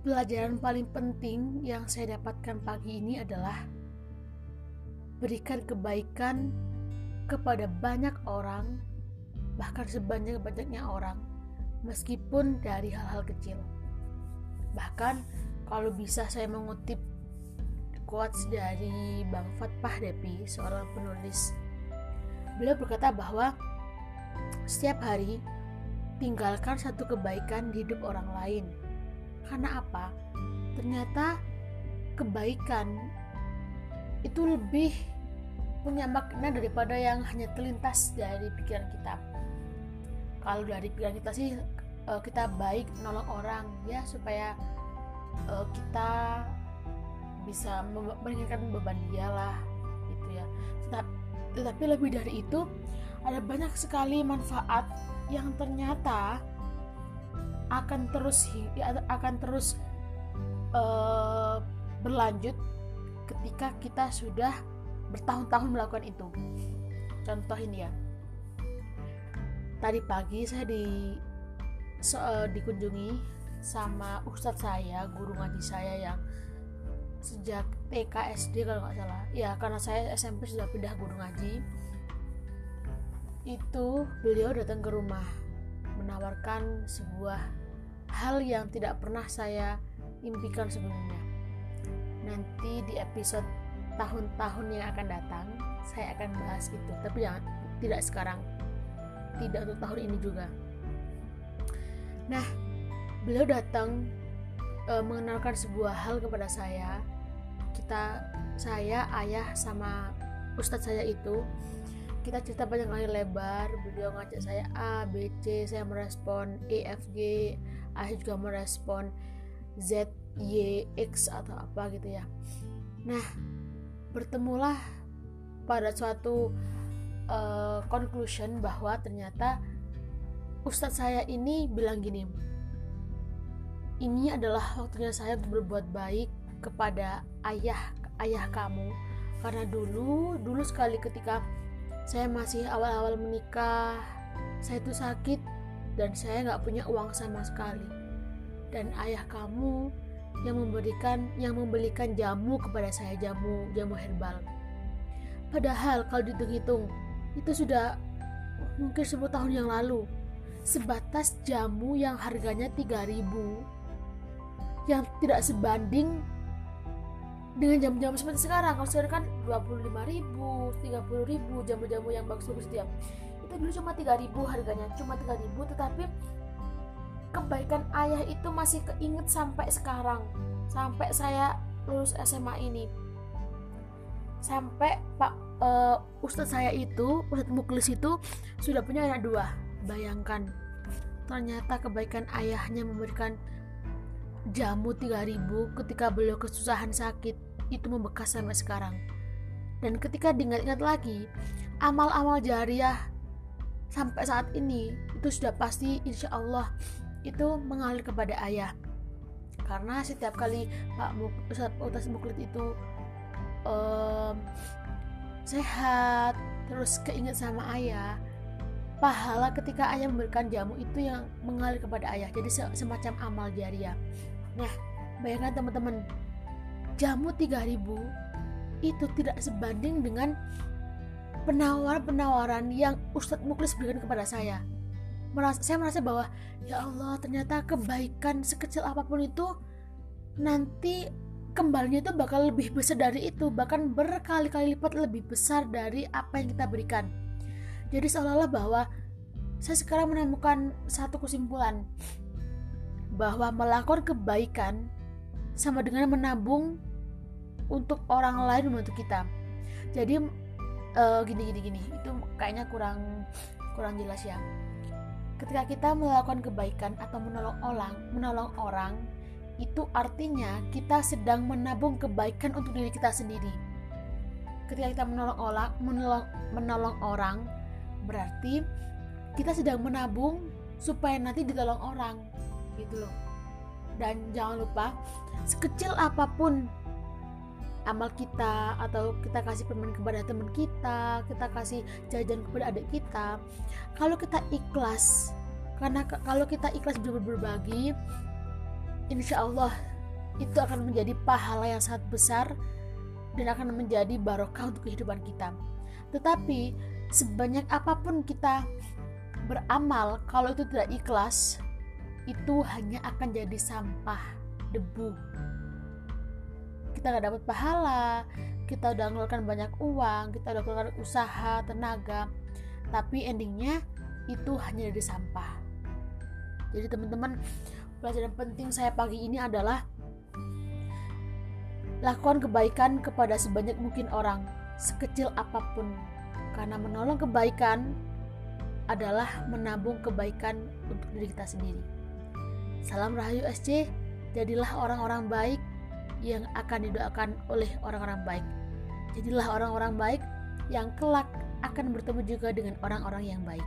pelajaran paling penting yang saya dapatkan pagi ini adalah berikan kebaikan kepada banyak orang, bahkan sebanyak-banyaknya orang, meskipun dari hal-hal kecil. Bahkan kalau bisa saya mengutip quotes dari Bang Fatpah Depi, seorang penulis. Beliau berkata bahwa setiap hari tinggalkan satu kebaikan di hidup orang lain. Karena apa? Ternyata kebaikan itu lebih punya makna daripada yang hanya terlintas dari pikiran kita. Kalau dari pikiran kita sih eh, kita baik nolong orang ya supaya eh, kita bisa meringankan beban dia lah gitu ya tetapi lebih dari itu ada banyak sekali manfaat yang ternyata akan terus ya, akan terus uh, berlanjut ketika kita sudah bertahun-tahun melakukan itu. Contoh ini ya. Tadi pagi saya di so, uh, dikunjungi sama ustadz saya guru ngaji saya yang sejak TK SD kalau nggak salah. Ya karena saya SMP sudah pindah guru ngaji. Itu beliau datang ke rumah menawarkan sebuah hal yang tidak pernah saya impikan sebelumnya. Nanti di episode tahun-tahun yang akan datang saya akan bahas itu. Tapi jangan tidak sekarang. Tidak untuk tahun ini juga. Nah beliau datang e, mengenalkan sebuah hal kepada saya. Kita saya ayah sama ustadz saya itu kita cerita banyak kali lebar. Beliau ngajak saya A B C. Saya merespon E F G. Ayah juga merespon Z Y X atau apa gitu ya. Nah bertemulah pada suatu uh, conclusion bahwa ternyata ustadz saya ini bilang gini ini adalah waktunya saya untuk berbuat baik kepada ayah ayah kamu. Karena dulu dulu sekali ketika saya masih awal-awal menikah. Saya itu sakit dan saya nggak punya uang sama sekali. Dan ayah kamu yang memberikan yang membelikan jamu kepada saya jamu jamu herbal. Padahal kalau dihitung-hitung itu sudah mungkin 10 tahun yang lalu. Sebatas jamu yang harganya 3000 yang tidak sebanding dengan jam-jam seperti sekarang kalau sekarang kan 25 ribu 30 ribu jamu-jamu yang bagus-bagus dia. Itu dulu cuma 3 ribu harganya cuma 3 ribu tetapi kebaikan ayah itu masih keinget sampai sekarang. Sampai saya lulus SMA ini. Sampai Pak uh, Ustadz saya itu Ustadz Muklis itu sudah punya anak dua. Bayangkan ternyata kebaikan ayahnya memberikan jamu 3000 ketika beliau kesusahan sakit itu membekas sampai sekarang. Dan ketika diingat-ingat lagi, amal-amal jariah sampai saat ini itu sudah pasti insya Allah itu mengalir kepada ayah. Karena setiap kali Pak Ustadz Muklit itu um, sehat, terus keinget sama ayah, pahala ketika ayah memberikan jamu itu yang mengalir kepada ayah. Jadi semacam amal jariah. Nah, bayangkan teman-teman, jamu 3000 itu tidak sebanding dengan penawaran-penawaran yang Ustadz Muklis berikan kepada saya. Merasa, saya merasa bahwa ya Allah ternyata kebaikan sekecil apa pun itu nanti kembalinya itu bakal lebih besar dari itu bahkan berkali-kali lipat lebih besar dari apa yang kita berikan. Jadi seolah-olah bahwa saya sekarang menemukan satu kesimpulan bahwa melakukan kebaikan sama dengan menabung untuk orang lain membantu kita. Jadi uh, gini gini gini. Itu kayaknya kurang kurang jelas ya. Ketika kita melakukan kebaikan atau menolong orang menolong orang itu artinya kita sedang menabung kebaikan untuk diri kita sendiri. Ketika kita menolong orang menolong menolong orang berarti kita sedang menabung supaya nanti ditolong orang gitu loh dan jangan lupa sekecil apa pun amal kita atau kita kasih permen kepada teman kita kita kasih jajan kepada adik kita kalau kita ikhlas karena kalau kita ikhlas berbagi insya Allah itu akan menjadi pahala yang sangat besar dan akan menjadi barokah untuk kehidupan kita. Tetapi sebanyak apa pun kita beramal, kalau itu tidak ikhlas, itu hanya akan jadi sampah, debu. Kita nggak dapat pahala, kita udah mengeluarkan banyak uang, kita udah mengeluarkan usaha, tenaga, tapi endingnya itu hanya jadi sampah. Jadi teman-teman, pelajaran penting saya pagi ini adalah Lakukan kebaikan kepada sebanyak mungkin orang, sekecil apa pun, karena menolong kebaikan adalah menabung kebaikan untuk diri kita sendiri. Salam Rahayu SC, jadilah orang-orang baik yang akan didoakan oleh orang-orang baik. Jadilah orang-orang baik yang kelak akan bertemu juga dengan orang-orang yang baik.